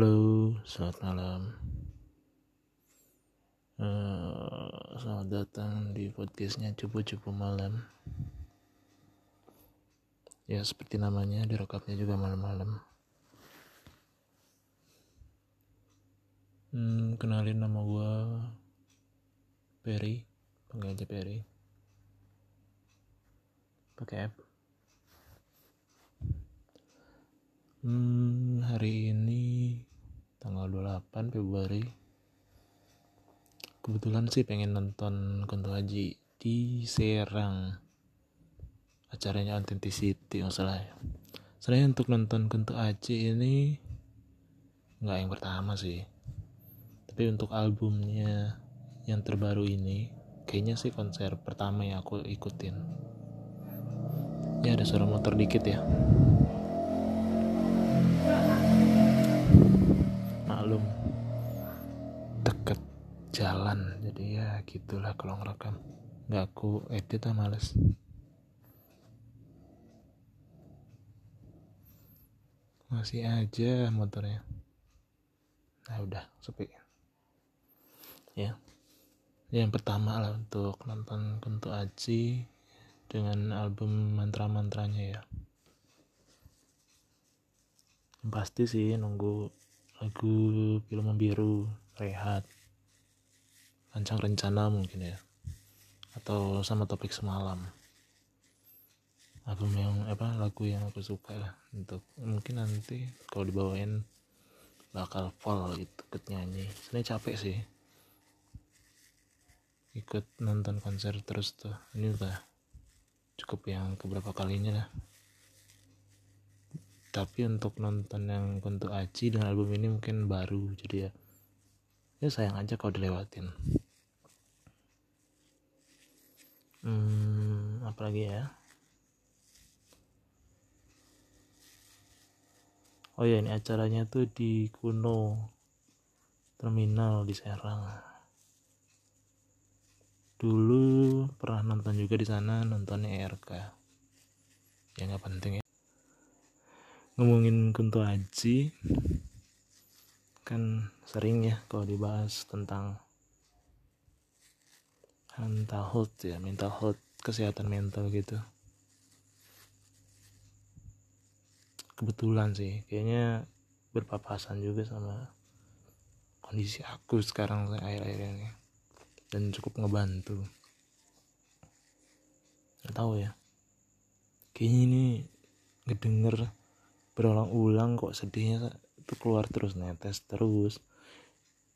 Halo, selamat malam. Uh, selamat datang di podcastnya cupu-cupu malam. Ya seperti namanya, direkamnya juga malam-malam. Hmm, kenalin nama gue Perry, panggil aja Perry. Pakai app. Hmm, hari ini tanggal 28 Februari. Kebetulan sih pengen nonton Kunto Haji di Serang. Acaranya Authenticity masalah ya. Sebenarnya untuk nonton Kunto Haji ini nggak yang pertama sih. Tapi untuk albumnya yang terbaru ini kayaknya sih konser pertama yang aku ikutin. Ya ada suara motor dikit ya. Maklum deket jalan jadi ya gitulah kalau ngerekam. Nggak aku edit ah males masih aja motornya. Nah udah sepi. Ya. Yang pertama lah untuk nonton Kunto Aji dengan album mantra-mantranya ya. Pasti sih nunggu lagu film biru rehat lancang rencana mungkin ya. Atau sama topik semalam. Album yang apa lagu yang aku suka lah untuk mungkin nanti kalau dibawain bakal fall gitu ikut nyanyi. Sebenarnya capek sih. Ikut nonton konser terus tuh. Ini udah cukup yang keberapa kalinya lah tapi untuk nonton yang untuk Aji dengan album ini mungkin baru jadi ya ya sayang aja kalau dilewatin. Hmm apa lagi ya? Oh ya ini acaranya tuh di Kuno terminal di Serang. Dulu pernah nonton juga di sana nontonnya RK ya nggak penting ya ngomongin Kunto Aji kan sering ya kalau dibahas tentang mental health ya mental health kesehatan mental gitu. Kebetulan sih kayaknya berpapasan juga sama kondisi aku sekarang akhir-akhir ini. Dan cukup ngebantu. Nggak tahu ya. Kayaknya ini ngedenger berulang-ulang kok sedihnya itu keluar terus netes terus.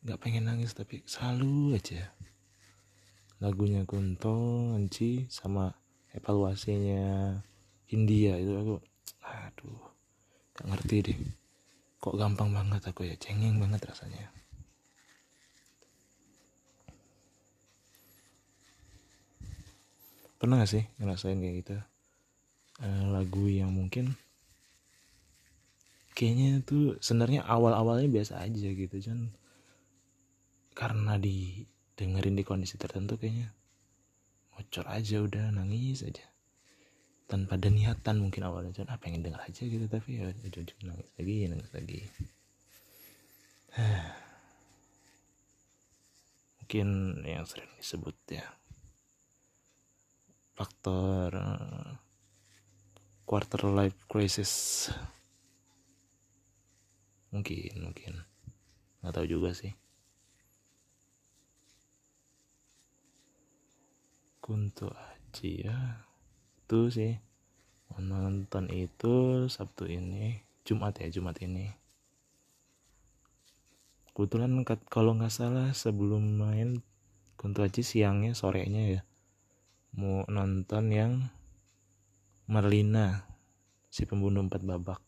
Nggak pengen nangis tapi selalu aja. Lagunya Kunto Anci sama evaluasinya India itu aku aduh gak ngerti deh. Kok gampang banget aku ya cengeng banget rasanya. Pernah gak sih ngerasain kayak gitu? Uh, lagu yang mungkin kayaknya tuh sebenarnya awal-awalnya biasa aja gitu cuman karena didengerin di kondisi tertentu kayaknya ngocor aja udah nangis aja. Tanpa ada niatan mungkin awalnya cuman ah pengen denger aja gitu tapi ya ujung nangis lagi nangis lagi. Mungkin yang sering disebut ya faktor uh, quarter life crisis mungkin mungkin. Nggak tahu juga sih. Kunto Aji ya. Itu sih. Nonton itu Sabtu ini. Jumat ya Jumat ini. Kebetulan kalau nggak salah sebelum main Kunto Aji siangnya sorenya ya mau nonton yang Merlina si pembunuh empat babak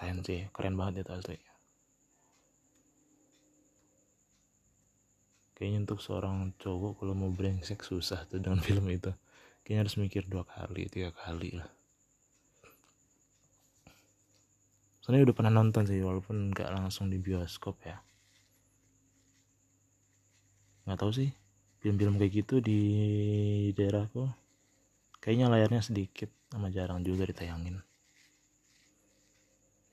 keren sih keren banget itu asli. Kayaknya untuk seorang cowok kalau mau brengsek susah tuh dengan film itu. Kayaknya harus mikir dua kali tiga kali lah. Soalnya udah pernah nonton sih walaupun nggak langsung di bioskop ya. Nggak tahu sih film-film kayak gitu di daerahku kayaknya layarnya sedikit sama jarang juga ditayangin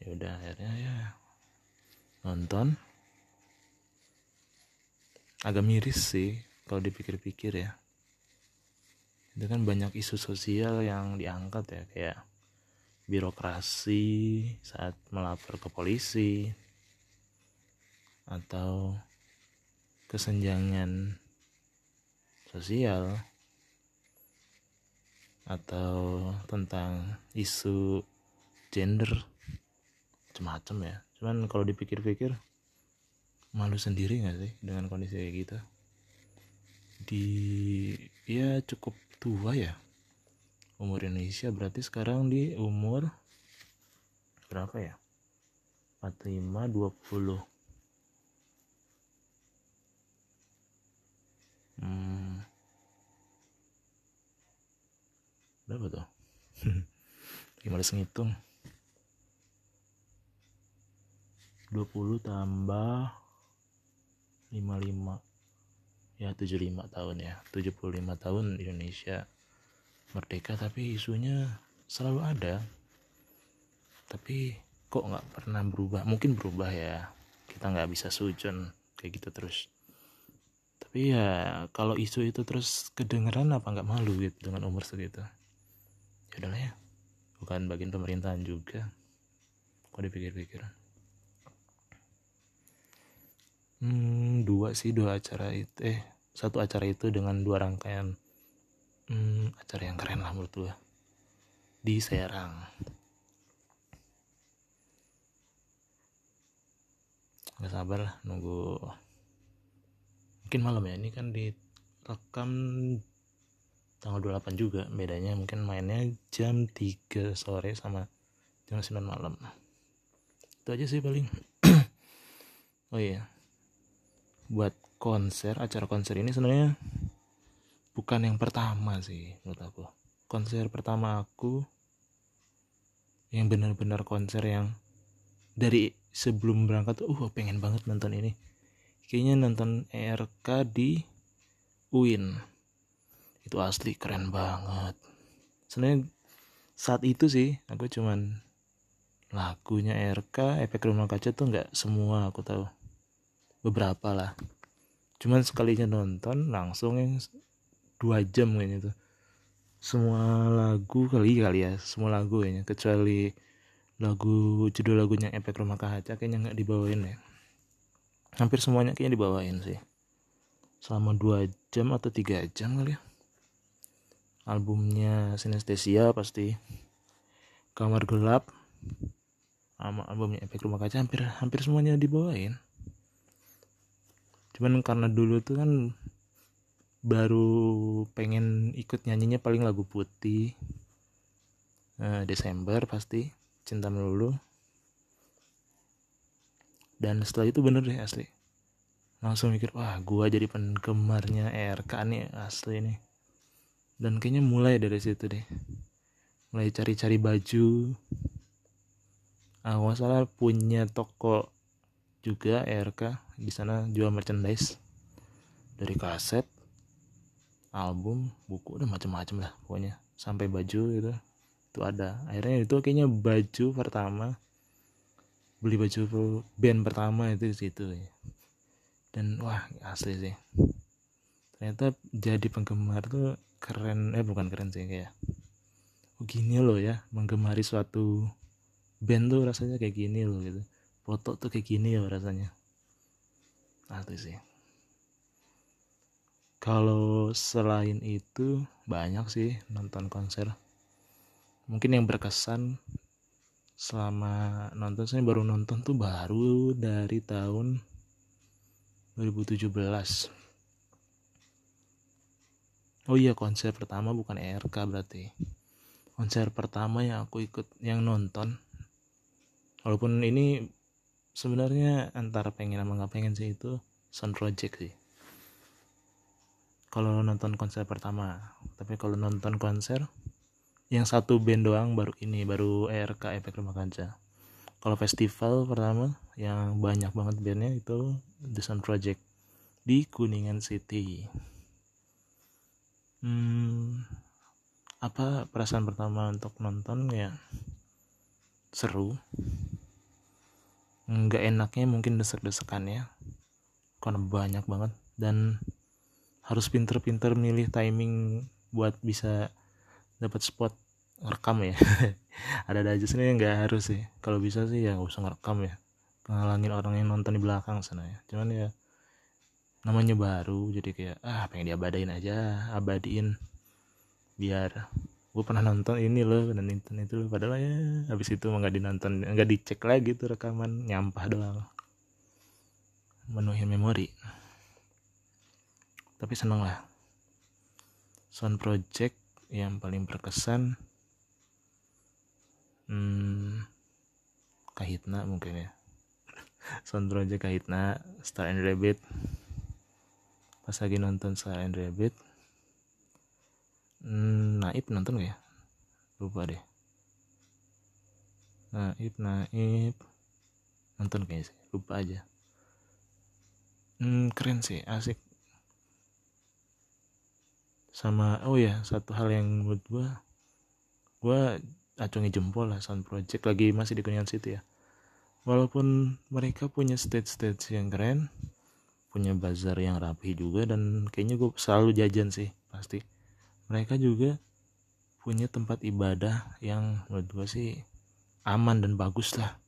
ya udah akhirnya ya nonton. Agak miris sih kalau dipikir-pikir ya. Itu kan banyak isu sosial yang diangkat ya kayak birokrasi saat melapor ke polisi atau kesenjangan sosial atau tentang isu gender macam-macam ya. Cuman kalau dipikir-pikir malu sendiri nggak sih dengan kondisi kayak gitu? Di ya cukup tua ya. Umur Indonesia berarti sekarang di umur berapa ya? 45 20 hmm, berapa tuh? Gimana ngitung 20 tambah 55 ya 75 tahun ya. 75 tahun Indonesia merdeka tapi isunya selalu ada. Tapi kok nggak pernah berubah? Mungkin berubah ya. Kita nggak bisa sujon kayak gitu terus. Tapi ya kalau isu itu terus kedengeran apa nggak malu gitu dengan umur segitu? Ya udahlah ya. Bukan bagian pemerintahan juga. Kok dipikir-pikir hmm, dua sih dua acara itu eh satu acara itu dengan dua rangkaian. Hmm, acara yang keren lah menurut gue di Serang. Nggak sabar lah nunggu. Mungkin malam ya ini kan direkam tanggal 28 juga. Bedanya mungkin mainnya jam 3 sore sama jam 9 malam. Itu aja sih paling. Oh iya buat konser acara konser ini sebenarnya bukan yang pertama sih menurut aku. Konser pertama aku yang benar-benar konser yang dari sebelum berangkat tuh uh pengen banget nonton ini. Kayaknya nonton ERK di UIN. Itu asli keren banget. Sebenarnya saat itu sih aku cuman lagunya ERK efek rumah kaca tuh nggak semua aku tahu beberapa lah. Cuman sekalinya nonton langsung yang dua jam kayaknya tuh. Semua lagu kali kali ya semua lagu kayaknya. Kecuali lagu judul lagunya efek rumah kaca kayaknya nggak dibawain ya. Hampir semuanya kayaknya dibawain sih. Selama dua jam atau tiga jam kali ya. Albumnya sinestesia pasti. Kamar gelap sama albumnya efek rumah kaca hampir hampir semuanya dibawain cuman karena dulu tuh kan baru pengen ikut nyanyinya paling lagu putih. Uh, Desember pasti cinta melulu. Dan setelah itu bener deh asli. Langsung mikir wah gua jadi penggemarnya RK nih asli nih. Dan kayaknya mulai dari situ deh. Mulai cari-cari baju. Ah salah punya toko juga RK di sana jual merchandise dari kaset album buku udah macam-macam lah pokoknya. Sampai baju gitu. Itu ada. Akhirnya itu kayaknya baju pertama beli baju band pertama itu di situ. Dan wah asli sih. Ternyata jadi penggemar tuh keren. Eh bukan keren sih kayak oh gini loh ya menggemari suatu band tuh rasanya kayak gini loh gitu. Foto tuh kayak gini ya rasanya asli sih. Kalau selain itu banyak sih nonton konser. Mungkin yang berkesan selama nonton saya baru nonton tuh baru dari tahun 2017 oh iya konser pertama bukan ERK berarti. Konser pertama yang aku ikut yang nonton. Walaupun ini sebenarnya antara pengen sama nggak pengen sih itu Sound Project sih. Kalau nonton konser pertama tapi kalau nonton konser yang satu band doang baru ini baru ERK Efek Rumah Kaca. Kalau festival pertama yang banyak banget bandnya itu The Sound Project di Kuningan City. Hmm, apa perasaan pertama untuk nonton? Ya seru nggak enaknya mungkin desek-desekannya karena banyak banget. Dan harus pinter-pinter milih timing buat bisa dapat spot ngerekam ya. Ada ada aja sih nggak harus sih. Kalau bisa sih ya nggak usah ngerekam ya. Ngalangin orang yang nonton di belakang sana ya. Cuman ya namanya baru jadi kayak ah pengen diabadain aja abadiin. Biar gue pernah nonton ini loh dan itu itu loh. Padahal ya habis itu nggak dinonton nggak dicek lagi tuh rekaman nyampah doang. Menuhin memori. Tapi seneng lah. Sound project yang paling berkesan hmm, kahitna mungkin ya. Sound project kahitna Star and Rabbit. Pas lagi nonton Star and Rabbit Naib nonton gak ya? Lupa deh. Naib Naib. Nonton kayaknya sih lupa aja. Hmm, keren sih asik. Sama oh ya satu hal yang menurut gue gue acungi jempol lah sound project lagi masih di Kuningan City ya. Walaupun mereka punya stage-stage yang keren punya bazar yang rapi juga dan kayaknya gue selalu jajan sih pasti. Mereka juga punya tempat ibadah yang menurut gue sih aman dan bagus lah.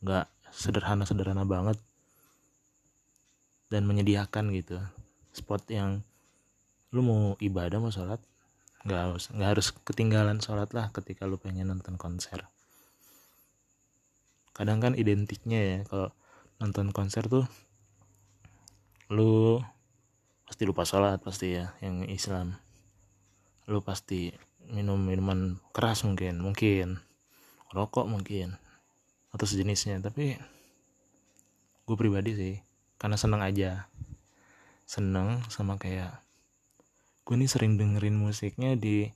Nggak sederhana-sederhana banget. Dan menyediakan gitu. Spot yang lu mau ibadah mau sholat nggak harus nggak harus ketinggalan sholat lah ketika lu pengen nonton konser. Kadang kan identiknya ya kalau nonton konser tuh lu pasti lupa sholat pasti ya yang Islam. Lu pasti minum minuman keras mungkin mungkin. Rokok mungkin atau sejenisnya. Tapi gue pribadi sih karena seneng aja. Seneng sama kayak gue nih sering dengerin musiknya di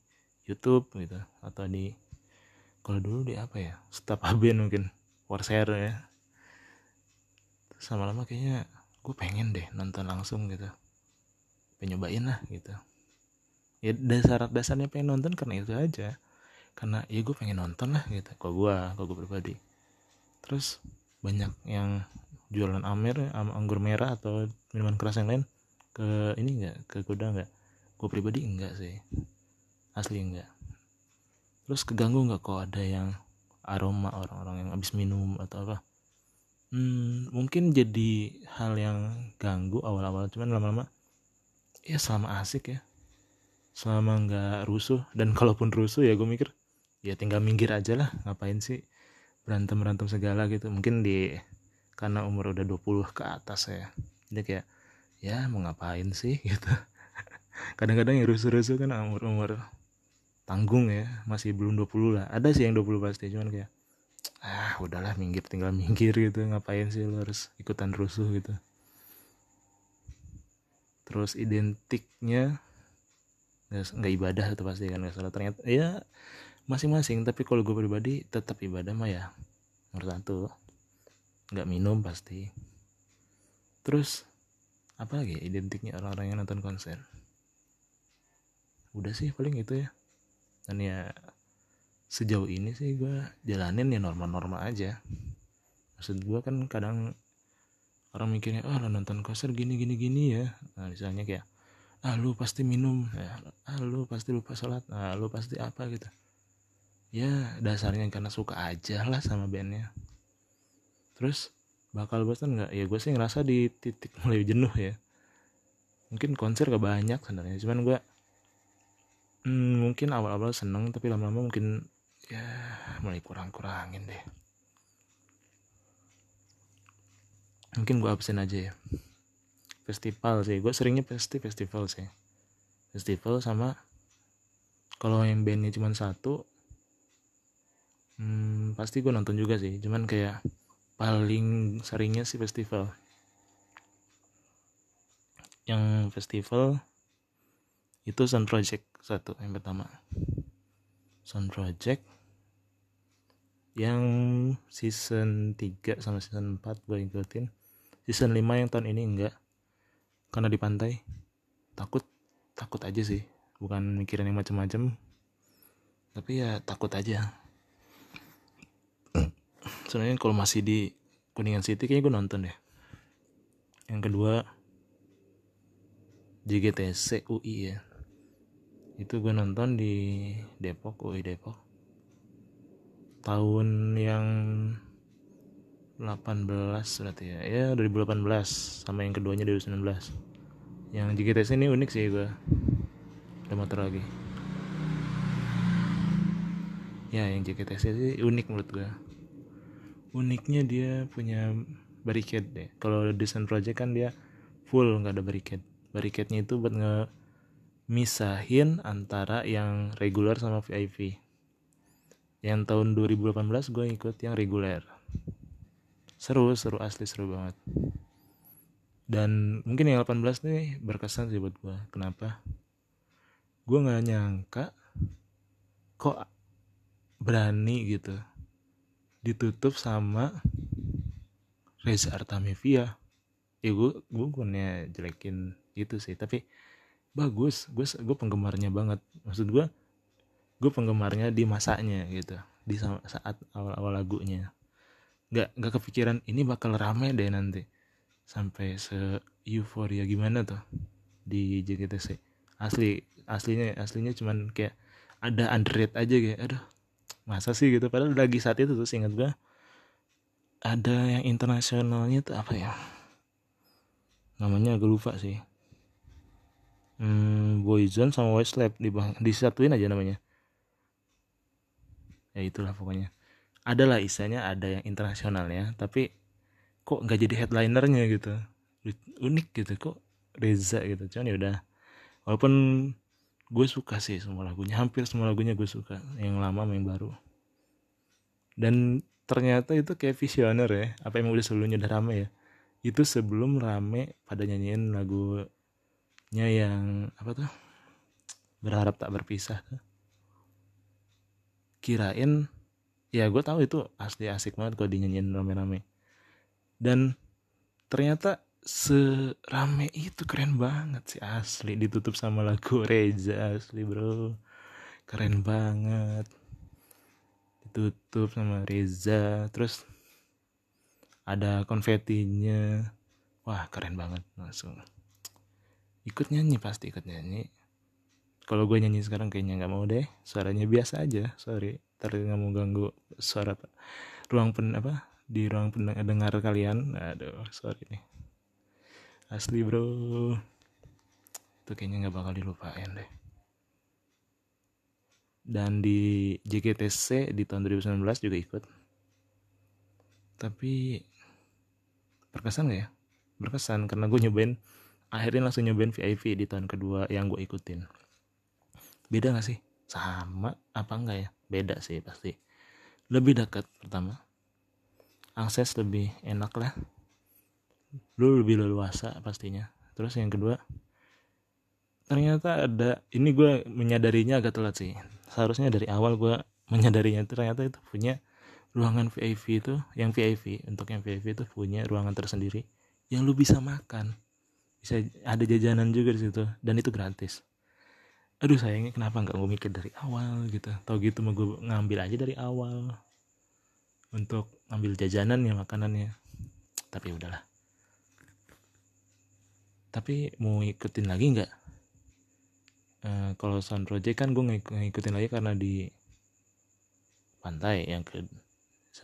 YouTube gitu atau di kalau dulu di apa ya Stop Aben mungkin Warshare ya. Sama lama kayaknya gue pengen deh nonton langsung gitu. Penyobain lah gitu ya dasar dasarnya pengen nonton karena itu aja. Karena ya gue pengen nonton lah gitu kok gue kok gue pribadi. Terus banyak yang jualan amer anggur merah atau minuman keras yang lain ke ini enggak ke gudang enggak gue pribadi enggak sih. Asli enggak terus keganggu enggak kok ada yang aroma orang-orang yang habis minum atau apa? Hmm, mungkin jadi hal yang ganggu awal-awal cuman lama-lama ya selama asik ya selama nggak rusuh dan kalaupun rusuh ya gue mikir ya tinggal minggir aja lah ngapain sih berantem berantem segala gitu. Mungkin di karena umur udah 20 ke atas ya jadi kayak ya mau ngapain sih gitu. Kadang-kadang yang rusuh-rusuh kan umur-umur tanggung ya masih belum 20 lah. Ada sih yang 20 pasti cuman kayak ah udahlah minggir tinggal minggir gitu. Ngapain sih lo harus ikutan rusuh gitu? Terus identiknya nggak ibadah itu pasti kan nggak salah ternyata ya masing-masing. Tapi kalau gue pribadi tetap ibadah mah ya nomor satu. Nggak minum pasti. Terus apa lagi ya identiknya orang-orang yang nonton konser? Udah sih paling itu ya. Dan ya sejauh ini sih gue jalanin ya normal-normal aja. Maksud gue kan kadang orang mikirnya oh, nonton konser gini gini gini ya. Nah misalnya kayak ah lu pasti minum. Ya. Ah lu pasti lupa sholat. Ah lu pasti apa gitu. Ya dasarnya karena suka aja lah sama bandnya. Terus bakal bosan nggak? Ya gue sih ngerasa di titik mulai jenuh ya. Mungkin konser gak banyak sebenarnya. Cuman gue hmm, mungkin awal-awal seneng tapi lama-lama mungkin ya mulai kurang-kurangin deh. Mungkin gue absen aja ya festival sih. Gue seringnya pasti festival sih. Festival sama kalau yang bandnya cuma satu hmm, pasti gue nonton juga sih. Cuman kayak paling seringnya sih festival. Yang festival itu Sun Project satu yang pertama. Sun Project yang season 3 sama season 4 gue ikutin. Season 5 yang tahun ini enggak karena di pantai takut takut aja sih. Bukan mikirin yang macam-macam tapi ya takut aja. Sebenarnya kalau masih di Kuningan City kayaknya gue nonton deh. Yang kedua JGTC UI ya. Itu gue nonton di Depok UI Depok. Tahun yang 18 berarti ya. Ya 2018 sama yang keduanya 2019 yang JGTC ini unik sih gue ada motor lagi. Ya yang JGTC sih unik menurut gue uniknya dia punya barricade deh. Kalau desain project kan dia full nggak ada barricade. Barricade-nya itu buat nge misahin antara yang regular sama VIP yang tahun 2018 gue ikut yang reguler seru seru asli seru banget. Dan mungkin yang 18 nih berkesan sih buat gue kenapa? Gue nggak nyangka kok berani gitu ditutup sama Reza Artamevia. Ya gue gue punya jelekin itu sih tapi bagus. Gue gue penggemarnya banget. Maksud gue gue penggemarnya di masanya gitu di saat awal-awal lagunya nggak nggak kepikiran ini bakal rame deh nanti. Sampai se euforia gimana tuh di JGTC asli aslinya aslinya cuman kayak ada underrated aja kayak aduh masa sih? gitu. Padahal lagi saat itu tuh ingat gue ada yang internasionalnya tuh apa ya? Namanya agak lupa sih. Hmm, Boyzone sama Westlab di disatuin aja namanya. Ya itulah pokoknya ada lah isanya ada yang internasional ya tapi kok nggak jadi headlinernya gitu? Unik gitu kok Reza gitu. Cuman ya udah walaupun gue suka sih semua lagunya hampir semua lagunya gue suka yang lama yang baru. Dan ternyata itu kayak visioner ya apa yang udah sebelumnya udah rame ya. Itu sebelum rame pada nyanyiin lagunya yang apa tuh? Berharap tak berpisah. Kirain ya gue tahu itu asli asik banget kalau dinyanyiin rame-rame. Dan ternyata serame itu keren banget sih asli ditutup sama lagu Reza asli bro. Keren banget. Ditutup sama Reza terus ada konfetinya. Wah keren banget langsung. Ikut nyanyi pasti ikut nyanyi. Kalau gue nyanyi sekarang kayaknya nggak mau deh suaranya biasa aja sorry ntar nggak mau ganggu suara ruang pen apa? Di ruang pendengar kalian. Aduh sorry nih. Asli bro. Itu kayaknya nggak bakal dilupain deh. Dan di JKTC di tahun 2019 juga ikut. Tapi berkesan gak ya? Berkesan karena gue nyobain akhirnya langsung nyobain VIP di tahun kedua yang gue ikutin. Beda gak sih sama apa enggak ya? Beda sih pasti. Lebih dekat pertama. Akses lebih enak lah. Lu lebih leluasa pastinya. Terus yang kedua ternyata ada ini gue menyadarinya agak telat sih. Seharusnya dari awal gue menyadarinya ternyata itu punya ruangan VIP itu yang VIP untuk yang VIP itu punya ruangan tersendiri yang lu bisa makan. Bisa ada jajanan juga di situ dan itu gratis aduh sayangnya kenapa nggak gue mikir dari awal gitu. Tau gitu mau gue ngambil aja dari awal untuk ngambil jajanan ya makanannya. Tapi udahlah. Tapi mau ikutin lagi nggak? Uh, kalau sound project kan gue ngikutin lagi karena di pantai yang ke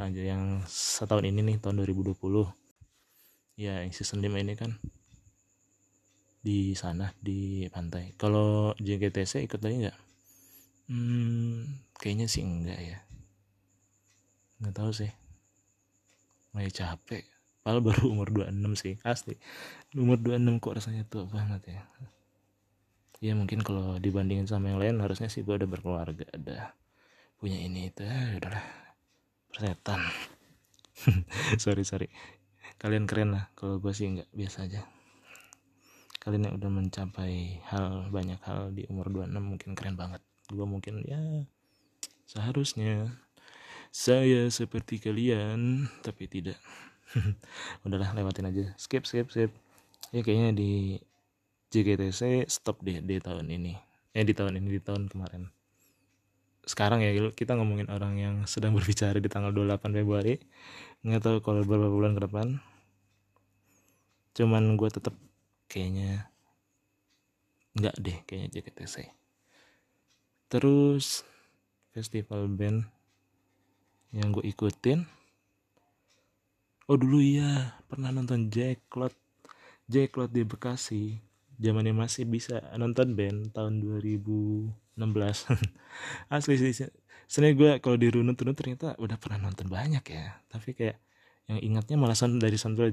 yang setahun ini nih tahun 2020 ya yang season 5 ini kan di sana di pantai. Kalau JGTC ikut lagi nggak? Hmm, kayaknya sih enggak ya. Nggak tahu sih. Mulai capek. Padahal baru umur 26 sih asli. Umur 26 kok rasanya tua banget ya. Ya mungkin kalau dibandingin sama yang lain harusnya sih gue udah berkeluarga ada punya ini itu ya udahlah. Persetan. Sorry sorry. Kalian keren lah kalau gue sih nggak biasa aja kalian yang udah mencapai hal banyak hal di umur 26 mungkin keren banget. Gue mungkin ya seharusnya saya seperti kalian tapi tidak. Udahlah lewatin aja. Skip skip skip. Ya kayaknya di JGTC stop deh di tahun ini. Eh di tahun ini di tahun kemarin. Sekarang ya kita ngomongin orang yang sedang berbicara di tanggal 28 Februari. Nggak tahu kalau beberapa bulan ke depan. Cuman gue tetap kayaknya nggak deh kayaknya JKTC terus festival band yang gue ikutin. Oh dulu iya pernah nonton Jack Cloud Jack Cloud di Bekasi. Zamannya masih bisa nonton band tahun 2016 asli sih sebenarnya gue kalau dirunut-runut ternyata udah pernah nonton banyak ya. Tapi kayak yang ingatnya malah dari Sandra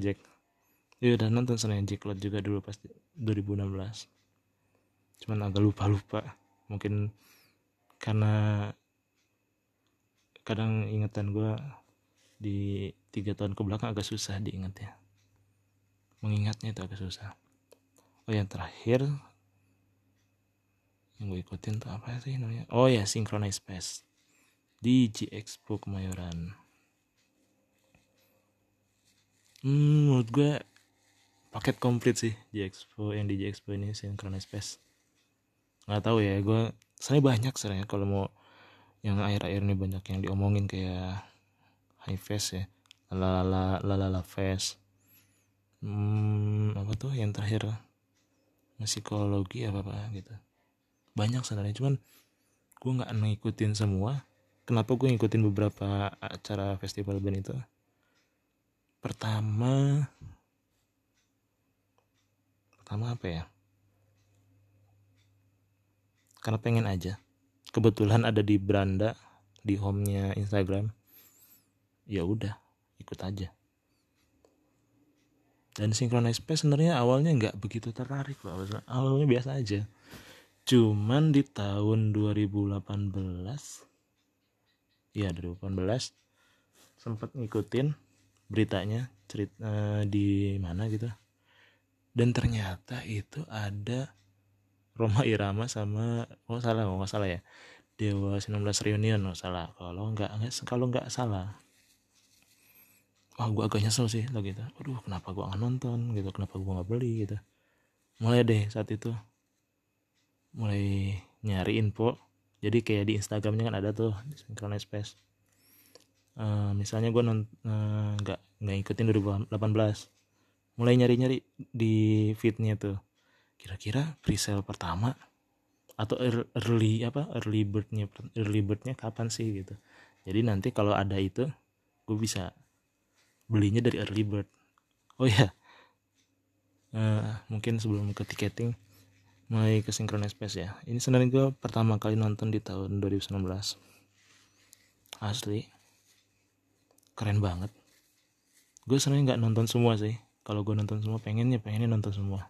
Jack ya udah nonton Senayan Cloud juga dulu pas 2016 cuman agak lupa-lupa. Mungkin karena kadang ingatan gue di tiga tahun ke belakang agak susah diingat ya. Mengingatnya itu agak susah. Oh yang terakhir yang gue ikutin tuh apa sih namanya? Oh ya Synchronize Space. Di G Expo Kemayoran. Hmm, menurut gue paket komplit sih G Expo yang di Expo ini Synchronize Space. Nggak tahu ya gue saya banyak sebenarnya kalau mau yang air-air ini banyak yang diomongin kayak high face ya lalala lalala face hmm, apa tuh yang terakhir? Psikologi apa apa gitu. Banyak sebenarnya cuman gue nggak ngikutin semua. Kenapa gue ngikutin beberapa acara festival band itu? Pertama pertama apa ya? Karena pengen aja. Kebetulan ada di beranda di home-nya Instagram. Ya udah ikut aja. Dan synchronize space sebenarnya awalnya nggak begitu tertarik loh awalnya biasa aja. Cuman di tahun 2018 iya 2018 sempat ngikutin beritanya cerita uh, di mana gitu dan ternyata itu ada Roma Irama sama oh salah oh salah ya. Dewa 19 Reunion oh salah. Kalau nggak kalau nggak salah. Wah gue agak nyesel sih lo gitu. Aduh kenapa gue nggak nonton gitu? Kenapa gue nggak beli gitu? Mulai deh saat itu. Mulai nyari info. Jadi kayak di Instagramnya kan ada tuh di Synchronize Space. Uh, misalnya gue eh, nggak uh, nggak ikutin 2018 mulai nyari-nyari di feednya tuh. Kira-kira presale pertama atau early apa early birdnya early birdnya kapan sih gitu. Jadi nanti kalau ada itu gue bisa belinya dari early bird. Oh ya uh, mungkin sebelum ke tiketing mulai ke Synchronous Space ya. Ini sebenarnya gue pertama kali nonton di tahun 2019 asli. Keren banget. Gue sebenarnya nggak nonton semua sih kalau gue nonton semua pengennya pengennya nonton semua.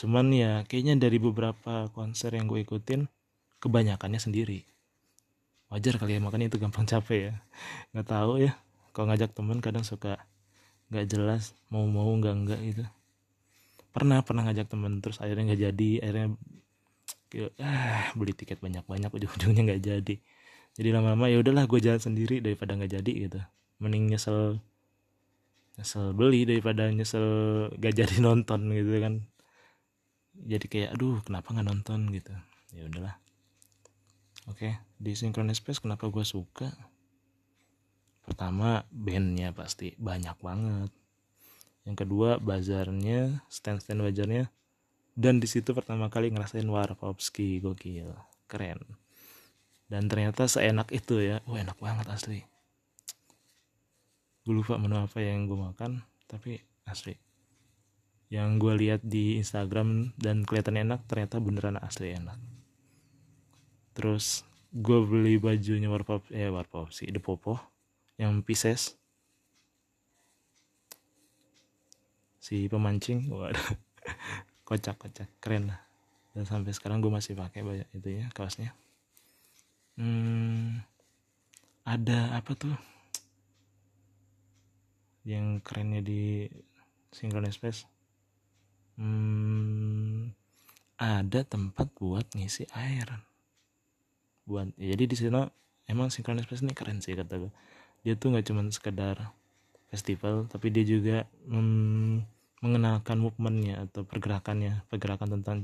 Cuman ya kayaknya dari beberapa konser yang gue ikutin kebanyakannya sendiri. Wajar kali ya makanya itu gampang capek ya. Nggak tahu ya kalau ngajak temen kadang suka nggak jelas mau mau nggak nggak gitu. Pernah pernah ngajak temen terus akhirnya nggak jadi akhirnya ah beli tiket banyak banyak ujung-ujungnya nggak jadi. Jadi lama-lama ya udahlah gue jalan sendiri daripada nggak jadi gitu. Mending nyesel nyesel beli daripada nyesel gak jadi nonton gitu kan. Jadi kayak aduh kenapa nggak nonton? gitu. Ya udahlah. Oke di Synchronous Space kenapa gue suka? Pertama bandnya pasti banyak banget. Yang kedua bazarnya stand stand bazarnya. Dan di situ pertama kali ngerasain Warpowski gokil keren. Dan ternyata seenak itu ya. Wah enak banget asli gue lupa menu apa yang gue makan tapi asli. Yang gue lihat di Instagram dan kelihatan enak ternyata beneran asli enak. Terus gue beli bajunya warpop eh warpop sih the popo yang Pisces si pemancing waduh kocak kocak keren lah. Dan sampai sekarang gue masih pakai banyak itu ya kaosnya. Hmm, ada apa tuh yang kerennya di Synchronous Space. Hmm, ada tempat buat ngisi air. Buat ya, jadi di sana emang Synchronous Space ini keren sih kata gue dia tuh nggak cuma sekedar festival tapi dia juga hmm, mengenalkan movementnya atau pergerakannya pergerakan tentang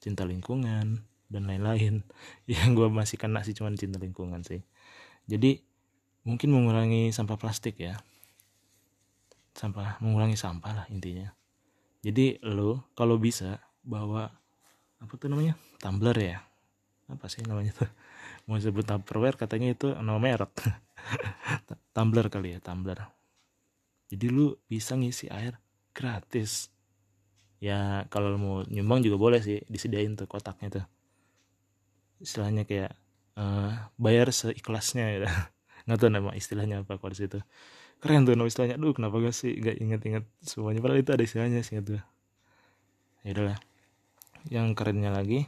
cinta lingkungan dan lain-lain. Yang gue masih kena sih cuman cinta lingkungan sih. Jadi mungkin mengurangi sampah plastik ya sampah mengurangi sampah lah intinya. Jadi lo kalau bisa bawa apa tuh namanya tumbler ya? Apa sih namanya tuh? Mau sebut tupperware katanya itu nama merek. Tumbler kali ya tumbler. Jadi lu bisa ngisi air gratis. Ya kalau mau nyumbang juga boleh sih disediain tuh kotaknya tuh. Istilahnya kayak uh, bayar seikhlasnya ya. Nggak tahu nama istilahnya apa kalau situ keren tuh nama istilahnya. Aduh kenapa gak sih? Nggak inget-inget semuanya. Padahal itu ada istilahnya sih itu ya udahlah. Yang kerennya lagi.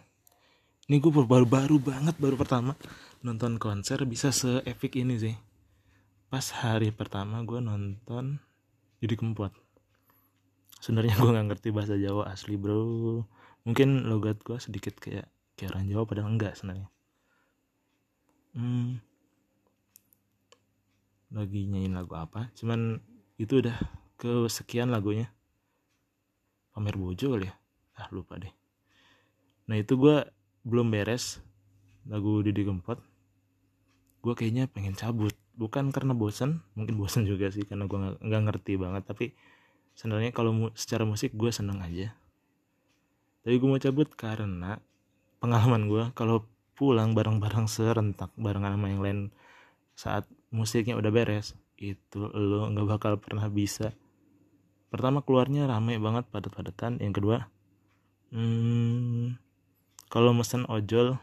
Ini gue baru baru banget baru pertama nonton konser bisa seepik ini sih. Pas hari pertama gue nonton jadi Kempot. Sebenarnya gue nggak ngerti bahasa Jawa asli bro. Mungkin logat gue sedikit kayak kayak orang Jawa padahal enggak sebenarnya. Hmm, lagi nyanyiin lagu apa. Cuman itu udah kesekian lagunya. Pamer bojo kali ya. Ah lupa deh. Nah itu gue belum beres lagu Didi Kempot. Gue kayaknya pengen cabut. Bukan karena bosan mungkin bosan juga sih karena gue nggak ngerti banget. Tapi sebenarnya kalau mu secara musik gue seneng aja. Tapi gue mau cabut karena pengalaman gue kalau pulang bareng-bareng serentak bareng sama yang lain saat musiknya udah beres itu lo nggak bakal pernah bisa. Pertama keluarnya rame banget padat-padatan. Yang kedua hmm, kalau mesen ojol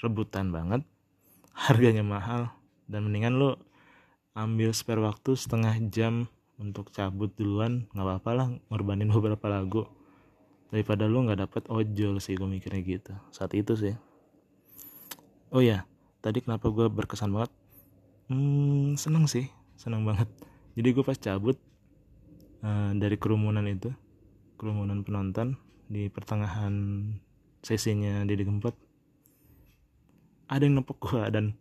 rebutan banget harganya mahal dan mendingan lo ambil spare waktu setengah jam untuk cabut duluan. Nggak apa-apa lah ngorbanin beberapa lagu. Daripada lu nggak dapet ojol sih gue mikirnya gitu. Saat itu sih. Oh ya tadi kenapa gue berkesan banget hmm, seneng sih. Seneng banget. Jadi gue pas cabut uh, dari kerumunan itu kerumunan penonton di pertengahan sesinya di Gempot ada yang nepok gue dan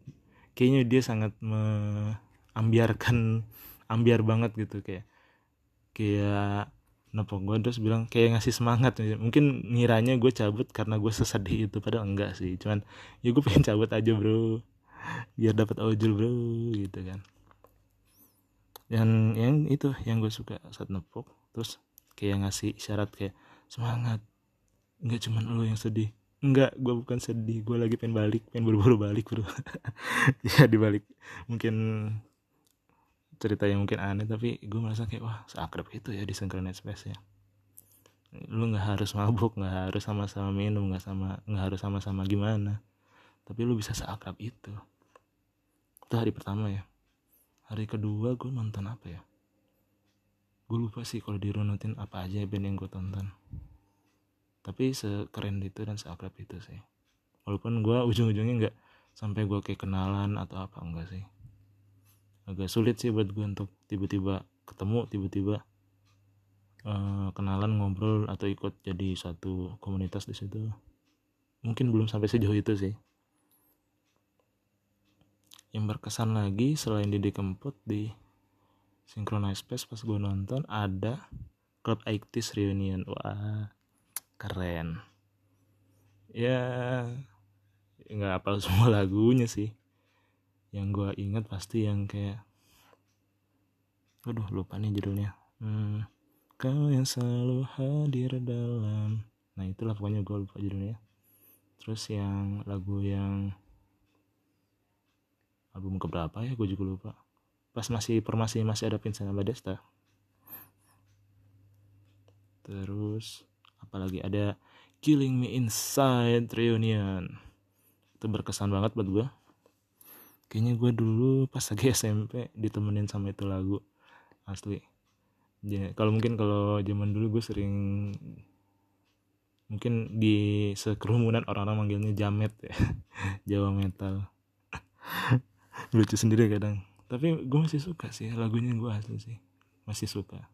kayaknya dia sangat membiarkan ambiar banget gitu. Kayak kayak nepok gue terus bilang kayak ngasih semangat. Mungkin ngiranya gue cabut karena gue sesedih itu padahal enggak sih. Cuman ya gue pengen cabut aja bro biar dapat ojol bro gitu kan. Yang yang itu yang gue suka saat nepok terus kayak ngasih isyarat kayak semangat. Nggak cuman lo yang sedih. Enggak gue bukan sedih gue lagi pengen balik pengen buru-buru balik bro. Ya dibalik. Mungkin cerita yang mungkin aneh tapi gue merasa kayak wah seakrab itu ya di Synchronized Space ya. Lu nggak harus mabuk nggak harus sama-sama minum nggak sama nggak harus sama-sama gimana tapi lu bisa seakrab itu. Itu hari pertama ya. Hari kedua gue nonton apa ya? Gue lupa sih kalau dirunutin apa aja band yang gue tonton. Tapi sekeren itu dan seakrab itu sih. Walaupun gue ujung-ujungnya nggak sampai gue kayak kenalan atau apa enggak sih. Agak sulit sih buat gue untuk tiba-tiba ketemu tiba-tiba uh, kenalan ngobrol atau ikut jadi satu komunitas di situ. Mungkin belum sampai sejauh itu sih yang berkesan lagi selain Didi Kempot di Synchronized Space pas gue nonton ada Club 80 Reunion. Wah keren. Ya nggak apa semua lagunya sih. Yang gue ingat pasti yang kayak aduh lupa nih judulnya. Hmm, kau yang selalu hadir dalam nah itulah pokoknya gue lupa judulnya. Terus yang lagu yang album keberapa ya? Gue juga lupa. Pas masih formasi masih ada Vincent Abadesta terus apalagi ada Killing Me Inside Reunion. Itu berkesan banget buat gue kayaknya gue dulu pas lagi SMP ditemenin sama itu lagu asli. Ya kalau mungkin kalau zaman dulu gue sering mungkin di sekerumunan orang-orang manggilnya jamet ya. Jawa metal lucu sendiri kadang. Tapi gue masih suka sih lagunya gue asli sih. Masih suka.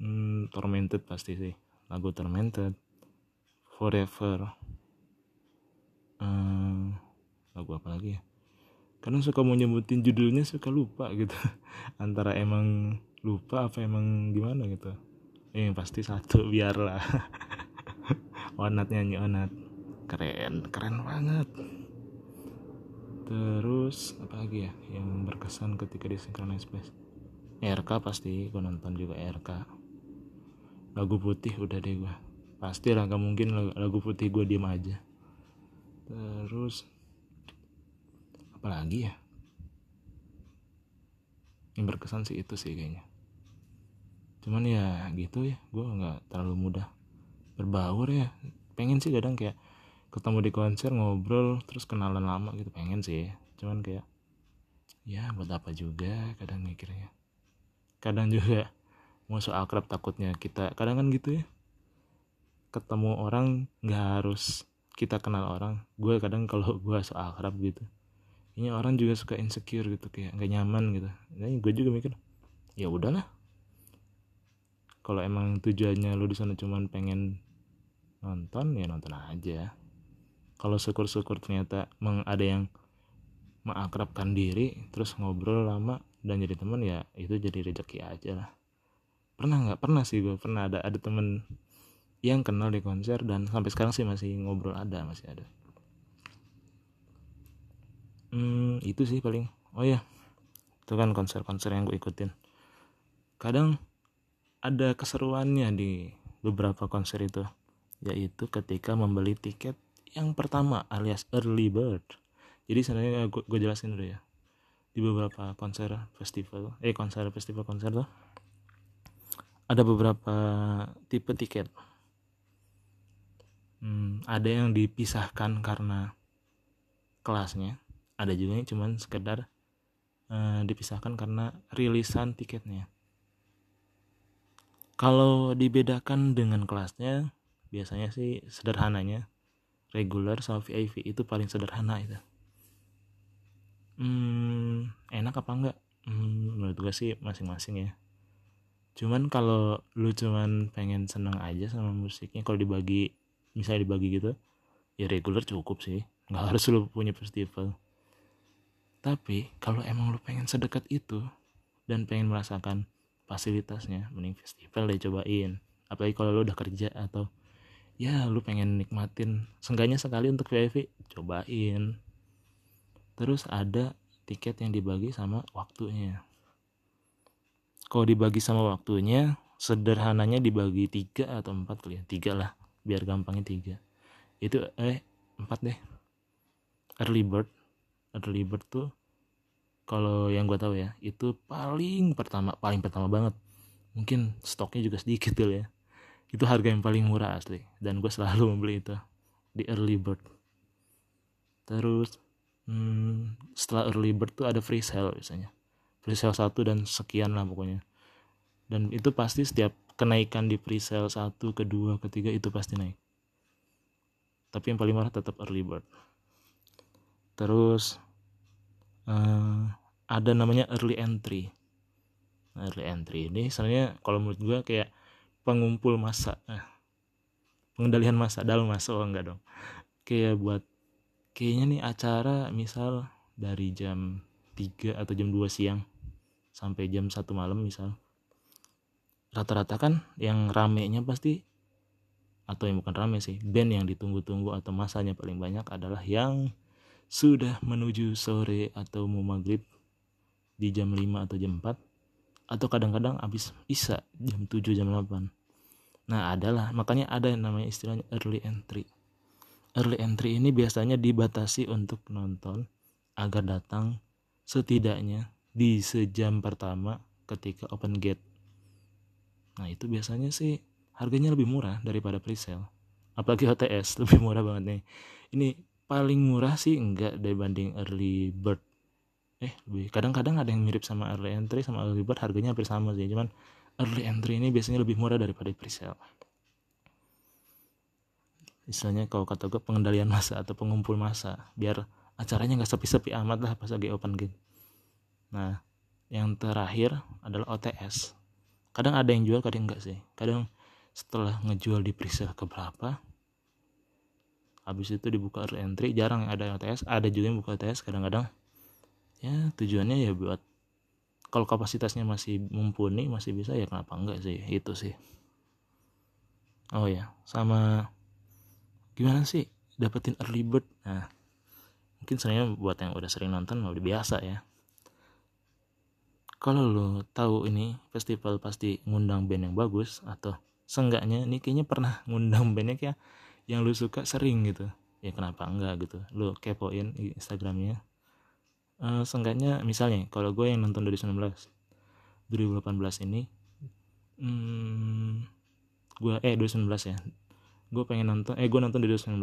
Hmm, tormented pasti sih. Lagu tormented. Forever. Hmm, lagu apa lagi ya? Karena suka mau nyebutin judulnya suka lupa gitu. Antara emang lupa apa emang gimana gitu. Eh, pasti satu biarlah. Onat nyanyi Onat. Keren keren banget terus apa lagi ya yang berkesan ketika di Synchronize Space RK pasti gue nonton juga RK lagu putih udah deh gue pasti lah gak mungkin lagu putih gue diem aja. Terus apa lagi ya? Yang berkesan sih itu sih kayaknya. Cuman ya gitu ya gue nggak terlalu mudah berbaur ya. Pengen sih kadang kayak ketemu di konser ngobrol terus kenalan lama gitu. Pengen sih. Cuman kayak ya buat apa juga kadang mikirnya. Kadang juga mau so akrab takutnya kita kadang kan gitu ya. Ketemu orang nggak harus kita kenal orang. Gue kadang kalau gue so akrab gitu ini orang juga suka insecure gitu kayak nggak nyaman gitu. Nah, gue juga mikir ya udahlah. Kalau emang tujuannya lo di sana cuman pengen nonton ya nonton aja kalau syukur-syukur ternyata meng ada yang mengakrabkan diri terus ngobrol lama dan jadi teman ya itu jadi rezeki aja lah. Pernah nggak? Pernah sih gue pernah ada ada temen yang kenal di konser dan sampai sekarang sih masih ngobrol ada masih ada. Hmm, itu sih paling. Oh ya itu kan konser-konser yang gue ikutin. Kadang ada keseruannya di beberapa konser itu yaitu ketika membeli tiket yang pertama alias early bird. Jadi sebenarnya gue, gue jelasin dulu ya. Di beberapa konser festival eh konser festival konser tuh ada beberapa tipe tiket. Hmm, ada yang dipisahkan karena kelasnya ada juga yang cuman sekedar uh, dipisahkan karena rilisan tiketnya. Kalau dibedakan dengan kelasnya biasanya sih sederhananya regular sama VIP itu paling sederhana itu. Hmm, enak apa enggak? Hmm, menurut gue sih masing-masing ya. Cuman kalau lu cuman pengen seneng aja sama musiknya kalau dibagi misalnya dibagi gitu ya regular cukup sih. Nggak harus lu punya festival. Tapi kalau emang lu pengen sedekat itu dan pengen merasakan fasilitasnya mending festival deh cobain. Apalagi kalau lu udah kerja atau ya lu pengen nikmatin seenggaknya sekali untuk VIP cobain. Terus ada tiket yang dibagi sama waktunya. Kalau dibagi sama waktunya sederhananya dibagi tiga atau empat kali ya tiga lah biar gampangnya tiga. Itu eh empat deh. Early bird. Early bird tuh kalau yang gue tahu ya itu paling pertama paling pertama banget. Mungkin stoknya juga sedikit kali ya itu harga yang paling murah asli. Dan gue selalu membeli itu di early bird. Terus hmm, setelah early bird tuh ada free sale biasanya. Free sale satu dan sekian lah pokoknya. Dan itu pasti setiap kenaikan di free sale satu kedua ketiga itu pasti naik. Tapi yang paling murah tetap early bird. Terus uh, ada namanya early entry. Early entry ini sebenarnya kalau menurut gue kayak pengumpul masa nah, pengendalian masa dalam masa oh enggak dong. Kayak buat kayaknya nih acara misal dari jam 3 atau jam 2 siang sampai jam 1 malam misal. Rata-rata kan yang ramenya pasti atau yang bukan rame sih band yang ditunggu-tunggu atau masanya paling banyak adalah yang sudah menuju sore atau mau maghrib di jam 5 atau jam 4 atau kadang-kadang habis isa jam 7 jam 8 nah adalah. Makanya ada yang namanya istilahnya early entry. Early entry ini biasanya dibatasi untuk nonton agar datang setidaknya di sejam pertama ketika open gate. Nah itu biasanya sih harganya lebih murah daripada presale. Apalagi OTS lebih murah banget nih. Ini paling murah sih enggak dibanding early bird. Eh kadang-kadang ada yang mirip sama early entry sama early bird harganya hampir sama sih. Cuman early entry ini biasanya lebih murah daripada presale. Istilahnya kalau kata gue pengendalian masa atau pengumpul masa biar acaranya nggak sepi-sepi amat lah pas lagi open game nah yang terakhir adalah OTS kadang ada yang jual kadang enggak sih. Kadang setelah ngejual di presale ke berapa habis itu dibuka early entry jarang yang ada OTS ada juga yang buka OTS kadang-kadang. Ya tujuannya ya buat kalau kapasitasnya masih mumpuni masih bisa ya kenapa enggak sih? Itu sih. Oh ya sama gimana sih dapetin early bird? Nah mungkin sebenarnya buat yang udah sering nonton udah biasa ya. Kalau lo tahu ini festival pasti ngundang band yang bagus atau seenggaknya ini kayaknya pernah ngundang bandnya kayak yang lu suka sering gitu. Ya kenapa enggak gitu? Lo kepoin instagramnya uh, seenggaknya misalnya kalau gue yang nonton dari 19 2018 ini hmm, gue eh 2019 ya. Gue pengen nonton eh gue nonton di 2019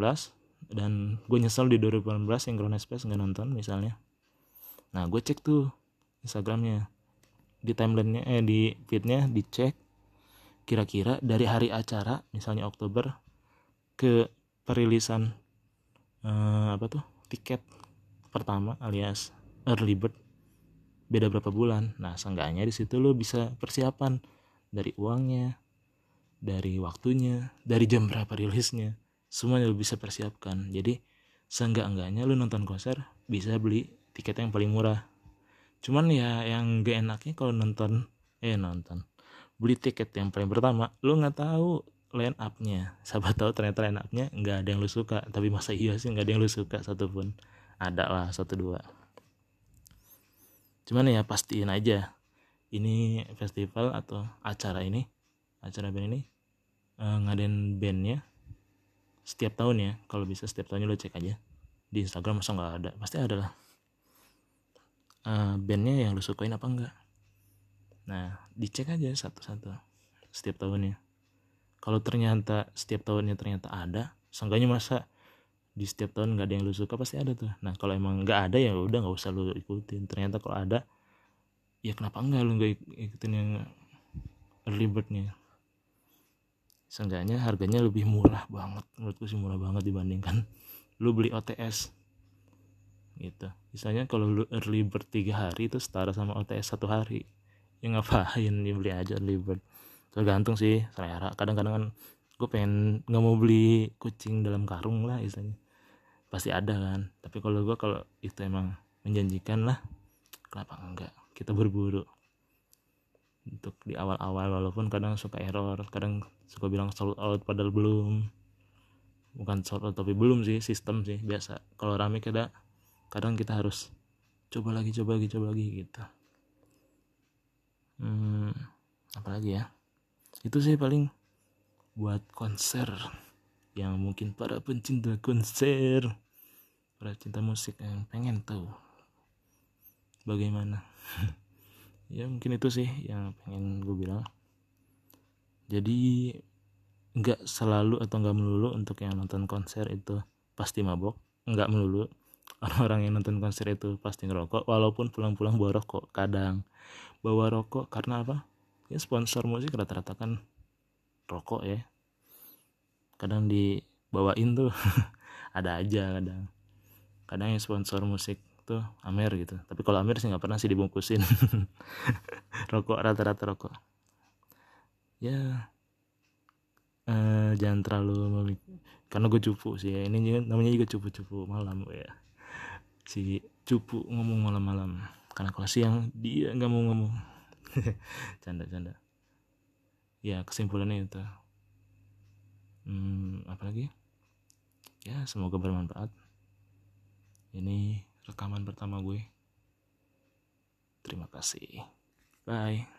dan gue nyesel di 2018 yang Ground Space nggak nonton misalnya. Nah gue cek tuh Instagramnya. Di timelinenya eh di feednya dicek kira-kira dari hari acara misalnya Oktober ke perilisan eh, apa tuh tiket pertama alias early bird beda berapa bulan. Nah seenggaknya di situ lo bisa persiapan dari uangnya dari waktunya dari jam berapa rilisnya. Semuanya lu bisa persiapkan. Jadi seenggak-enggaknya lu nonton konser bisa beli tiket yang paling murah. Cuman ya yang gak enaknya kalau nonton eh nonton. Beli tiket yang paling pertama lu nggak tahu line upnya. Sahabat tahu ternyata line upnya nggak ada yang lu suka. Tapi masa iya sih nggak ada yang lu suka satupun. Ada lah satu dua cuman ya pastiin aja ini festival atau acara ini acara band ini uh, ngadain bandnya setiap tahun ya. Kalau bisa setiap tahunnya lo cek aja di Instagram masa nggak ada? Pasti ada lah. Uh, bandnya yang lo sukain apa enggak nah dicek aja satu-satu setiap tahunnya. Kalau ternyata setiap tahunnya ternyata ada seenggaknya masa di setiap tahun nggak ada yang lu suka pasti ada tuh. Nah kalau emang nggak ada ya udah nggak usah lu ikutin. Ternyata kalau ada ya kenapa enggak lu nggak ikutin yang early birdnya seenggaknya harganya lebih murah banget menurutku sih murah banget dibandingkan lu beli OTS gitu. Misalnya kalau lu early bird tiga hari itu setara sama OTS satu hari ya ngapain? Ya beli aja early bird. Tergantung sih selera. Kadang-kadang kan gue pengen nggak mau beli kucing dalam karung lah istilahnya pasti ada kan. Tapi kalau gue kalau itu emang menjanjikan lah kenapa enggak? Kita berburu. Untuk di awal-awal walaupun kadang suka error kadang suka bilang sold out padahal belum. Bukan sold out tapi belum sih sistem sih biasa. Kalau rame kada kadang kita harus coba lagi coba lagi coba lagi gitu. Hmm, apalagi ya? Itu sih paling buat konser yang mungkin para pencinta konser para cinta musik yang pengen tahu bagaimana. Ya mungkin itu sih yang pengen gue bilang. Jadi nggak selalu atau nggak melulu untuk yang nonton konser itu pasti mabok. Nggak melulu. Orang-orang yang nonton konser itu pasti ngerokok walaupun pulang-pulang bawa rokok kadang bawa rokok. Karena apa? Ya sponsor musik rata-rata kan rokok ya kadang dibawain tuh. Ada aja kadang. Kadang yang sponsor musik tuh Amer gitu. Tapi kalau Amer sih nggak pernah sih dibungkusin. Rokok rata-rata rokok. Ya uh, jangan terlalu karena gue cupu sih ya. Ini juga, namanya juga cupu-cupu malam ya. Si cupu ngomong malam-malam. Karena kalau siang dia nggak mau ngomong. Canda-canda. Ya kesimpulannya itu hmm, apa lagi ya semoga bermanfaat ini rekaman pertama gue. Terima kasih. Bye.